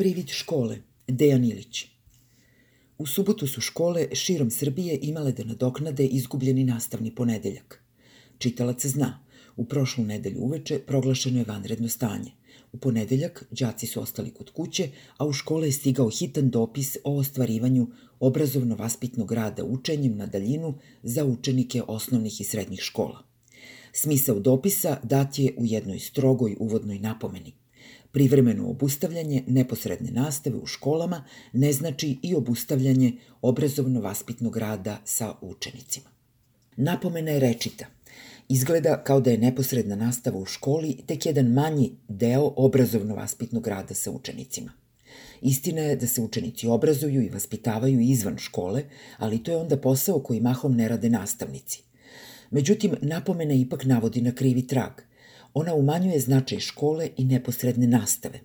Privid škole, Dejan Ilić. U subotu su škole širom Srbije imale da nadoknade izgubljeni nastavni ponedeljak. Čitalac zna, u prošlu nedelju uveče proglašeno je vanredno stanje. U ponedeljak đaci su ostali kod kuće, a u škole je stigao hitan dopis o ostvarivanju obrazovno-vaspitnog rada učenjem na daljinu za učenike osnovnih i srednjih škola. Smisao dopisa dat je u jednoj strogoj uvodnoj napomeni. Privremeno obustavljanje neposredne nastave u školama ne znači i obustavljanje obrazovno-vaspitnog rada sa učenicima. Napomena je rečita. Izgleda kao da je neposredna nastava u školi tek jedan manji deo obrazovno-vaspitnog rada sa učenicima. Istina je da se učenici obrazuju i vaspitavaju izvan škole, ali to je onda posao koji mahom ne rade nastavnici. Međutim, napomena ipak navodi na krivi trag – ona umanjuje značaj škole i neposredne nastave,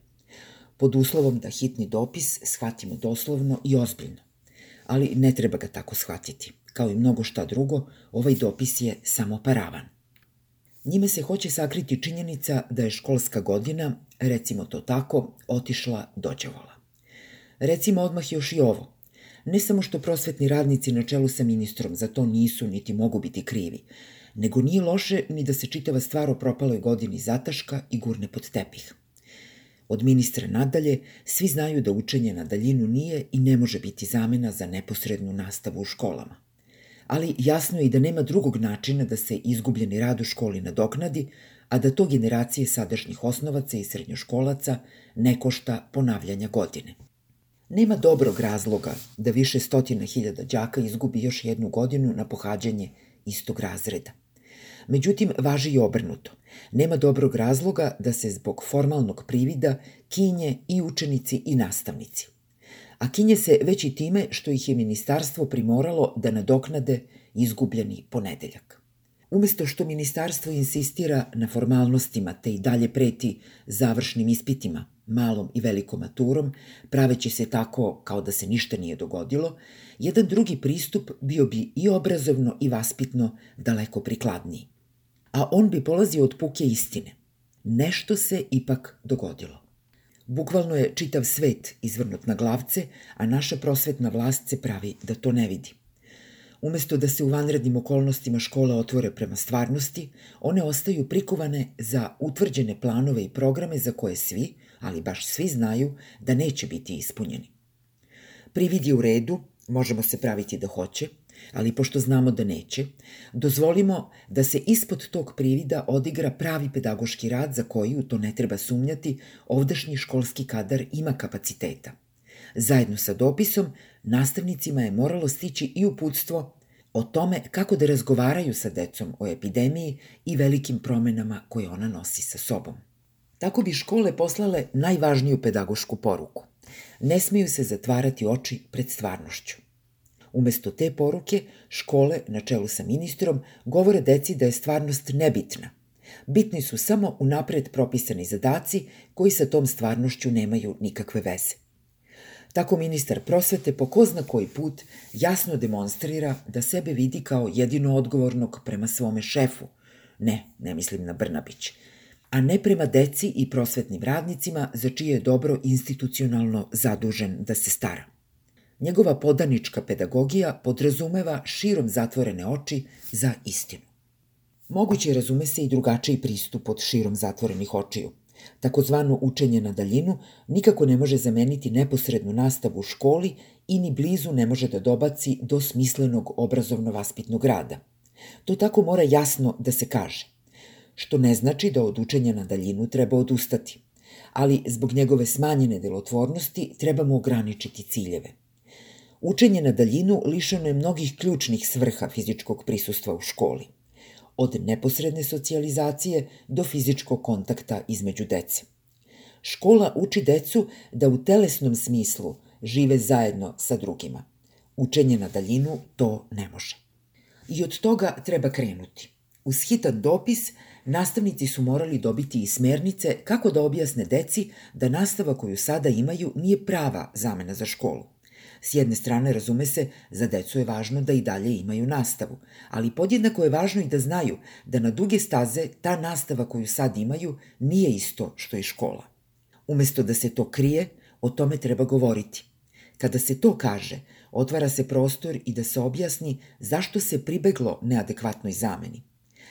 pod uslovom da hitni dopis shvatimo doslovno i ozbiljno. Ali ne treba ga tako shvatiti. Kao i mnogo šta drugo, ovaj dopis je samo paravan. Njime se hoće sakriti činjenica da je školska godina, recimo to tako, otišla dođevola. Recimo odmah još i ovo. Ne samo što prosvetni radnici na čelu sa ministrom za to nisu niti mogu biti krivi, nego nije loše ni da se čitava stvar o propaloj godini zataška i gurne pod tepih. Od ministra nadalje, svi znaju da učenje na daljinu nije i ne može biti zamena za neposrednu nastavu u školama. Ali jasno je i da nema drugog načina da se izgubljeni rad u školi nadoknadi, a da to generacije sadašnjih osnovaca i srednjoškolaca ne košta ponavljanja godine. Nema dobrog razloga da više stotina hiljada đaka izgubi još jednu godinu na pohađanje istog razreda. Međutim, važi i obrnuto. Nema dobrog razloga da se zbog formalnog privida kinje i učenici i nastavnici. A kinje se već i time što ih je ministarstvo primoralo da nadoknade izgubljeni ponedeljak. Umesto što ministarstvo insistira na formalnostima te i dalje preti završnim ispitima, malom i velikom maturom, praveći se tako kao da se ništa nije dogodilo, jedan drugi pristup bio bi i obrazovno i vaspitno daleko prikladniji a on bi polazio od puke istine. Nešto se ipak dogodilo. Bukvalno je čitav svet izvrnut na glavce, a naša prosvetna vlast se pravi da to ne vidi. Umesto da se u vanrednim okolnostima škola otvore prema stvarnosti, one ostaju prikovane za utvrđene planove i programe za koje svi, ali baš svi znaju da neće biti ispunjeni. Privid je u redu, možemo se praviti da hoće, ali pošto znamo da neće, dozvolimo da se ispod tog privida odigra pravi pedagoški rad za koji, u to ne treba sumnjati, ovdašnji školski kadar ima kapaciteta. Zajedno sa dopisom, nastavnicima je moralo stići i uputstvo o tome kako da razgovaraju sa decom o epidemiji i velikim promenama koje ona nosi sa sobom. Tako bi škole poslale najvažniju pedagošku poruku. Ne smeju se zatvarati oči pred stvarnošću. Umesto te poruke, škole, na čelu sa ministrom, govore deci da je stvarnost nebitna. Bitni su samo unapred propisani zadaci koji sa tom stvarnošću nemaju nikakve veze. Tako ministar prosvete po ko zna koji put jasno demonstrira da sebe vidi kao jedino odgovornog prema svome šefu, ne, ne mislim na Brnabić, a ne prema deci i prosvetnim radnicima za čije je dobro institucionalno zadužen da se stara. Njegova podanička pedagogija podrazumeva širom zatvorene oči za istinu. Moguće razume se i drugačiji pristup od širom zatvorenih očiju. Takozvano učenje na daljinu nikako ne može zameniti neposrednu nastavu u školi i ni blizu ne može da dobaci do smislenog obrazovno-vaspitnog rada. To tako mora jasno da se kaže. Što ne znači da od učenja na daljinu treba odustati. Ali zbog njegove smanjene delotvornosti trebamo ograničiti ciljeve – Učenje na daljinu lišeno je mnogih ključnih svrha fizičkog prisustva u školi. Od neposredne socijalizacije do fizičkog kontakta između dece. Škola uči decu da u telesnom smislu žive zajedno sa drugima. Učenje na daljinu to ne može. I od toga treba krenuti. Uz hitan dopis nastavnici su morali dobiti i smernice kako da objasne deci da nastava koju sada imaju nije prava zamena za školu. S jedne strane, razume se, za decu je važno da i dalje imaju nastavu, ali podjednako je važno i da znaju da na duge staze ta nastava koju sad imaju nije isto što i škola. Umesto da se to krije, o tome treba govoriti. Kada se to kaže, otvara se prostor i da se objasni zašto se pribeglo neadekvatnoj zameni.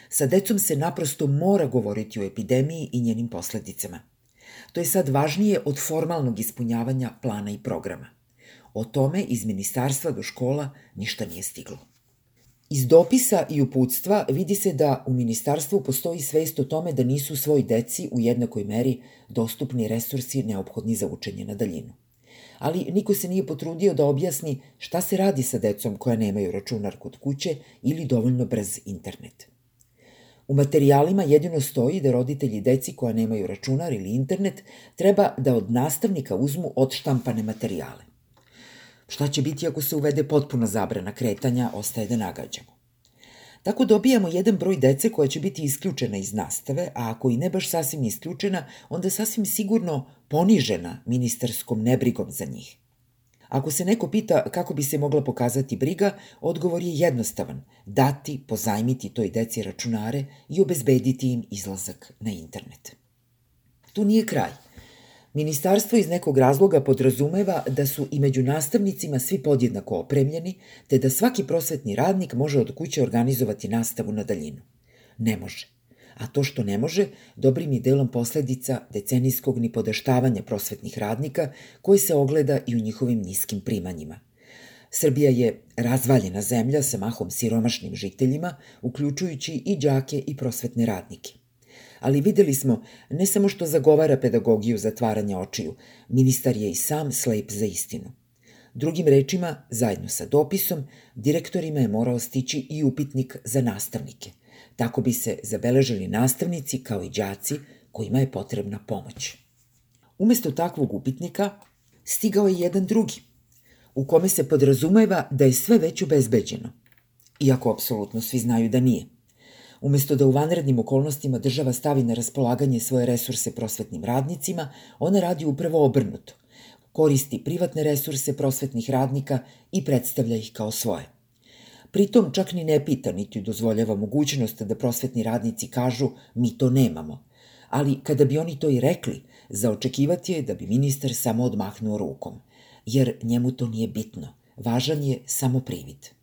Sa decom se naprosto mora govoriti o epidemiji i njenim posledicama. To je sad važnije od formalnog ispunjavanja plana i programa. O tome iz ministarstva do škola ništa nije stiglo. Iz dopisa i uputstva vidi se da u ministarstvu postoji svest o tome da nisu svoj deci u jednakoj meri dostupni resursi neophodni za učenje na daljinu. Ali niko se nije potrudio da objasni šta se radi sa decom koja nemaju računar kod kuće ili dovoljno brz internet. U materijalima jedino stoji da roditelji deci koja nemaju računar ili internet treba da od nastavnika uzmu odštampane materijale. Šta će biti ako se uvede potpuna zabrana kretanja, ostaje da nagađamo. Tako dobijamo jedan broj dece koja će biti isključena iz nastave, a ako i ne baš sasvim isključena, onda sasvim sigurno ponižena ministarskom nebrigom za njih. Ako se neko pita kako bi se mogla pokazati briga, odgovor je jednostavan – dati, pozajmiti toj deci računare i obezbediti im izlazak na internet. Tu nije kraj. Ministarstvo iz nekog razloga podrazumeva da su i među nastavnicima svi podjednako opremljeni, te da svaki prosvetni radnik može od kuće organizovati nastavu na daljinu. Ne može. A to što ne može, dobrim je delom posledica decenijskog nipodaštavanja prosvetnih radnika, koji se ogleda i u njihovim niskim primanjima. Srbija je razvaljena zemlja sa mahom siromašnim žiteljima, uključujući i đake i prosvetne radnike ali videli smo ne samo što zagovara pedagogiju zatvaranja očiju, ministar je i sam slep za istinu. Drugim rečima, zajedno sa dopisom, direktorima je morao stići i upitnik za nastavnike. Tako bi se zabeležili nastavnici kao i đaci kojima je potrebna pomoć. Umesto takvog upitnika stigao je jedan drugi, u kome se podrazumeva da je sve već obezbeđeno, iako apsolutno svi znaju da nije. Umesto da u vanrednim okolnostima država stavi na raspolaganje svoje resurse prosvetnim radnicima, ona radi upravo obrnuto. Koristi privatne resurse prosvetnih radnika i predstavlja ih kao svoje. Pritom čak ni ne pita niti dozvoljava mogućnost da prosvetni radnici kažu mi to nemamo. Ali kada bi oni to i rekli, zaočekivati je da bi ministar samo odmahnuo rukom, jer njemu to nije bitno. Važan je samo privid.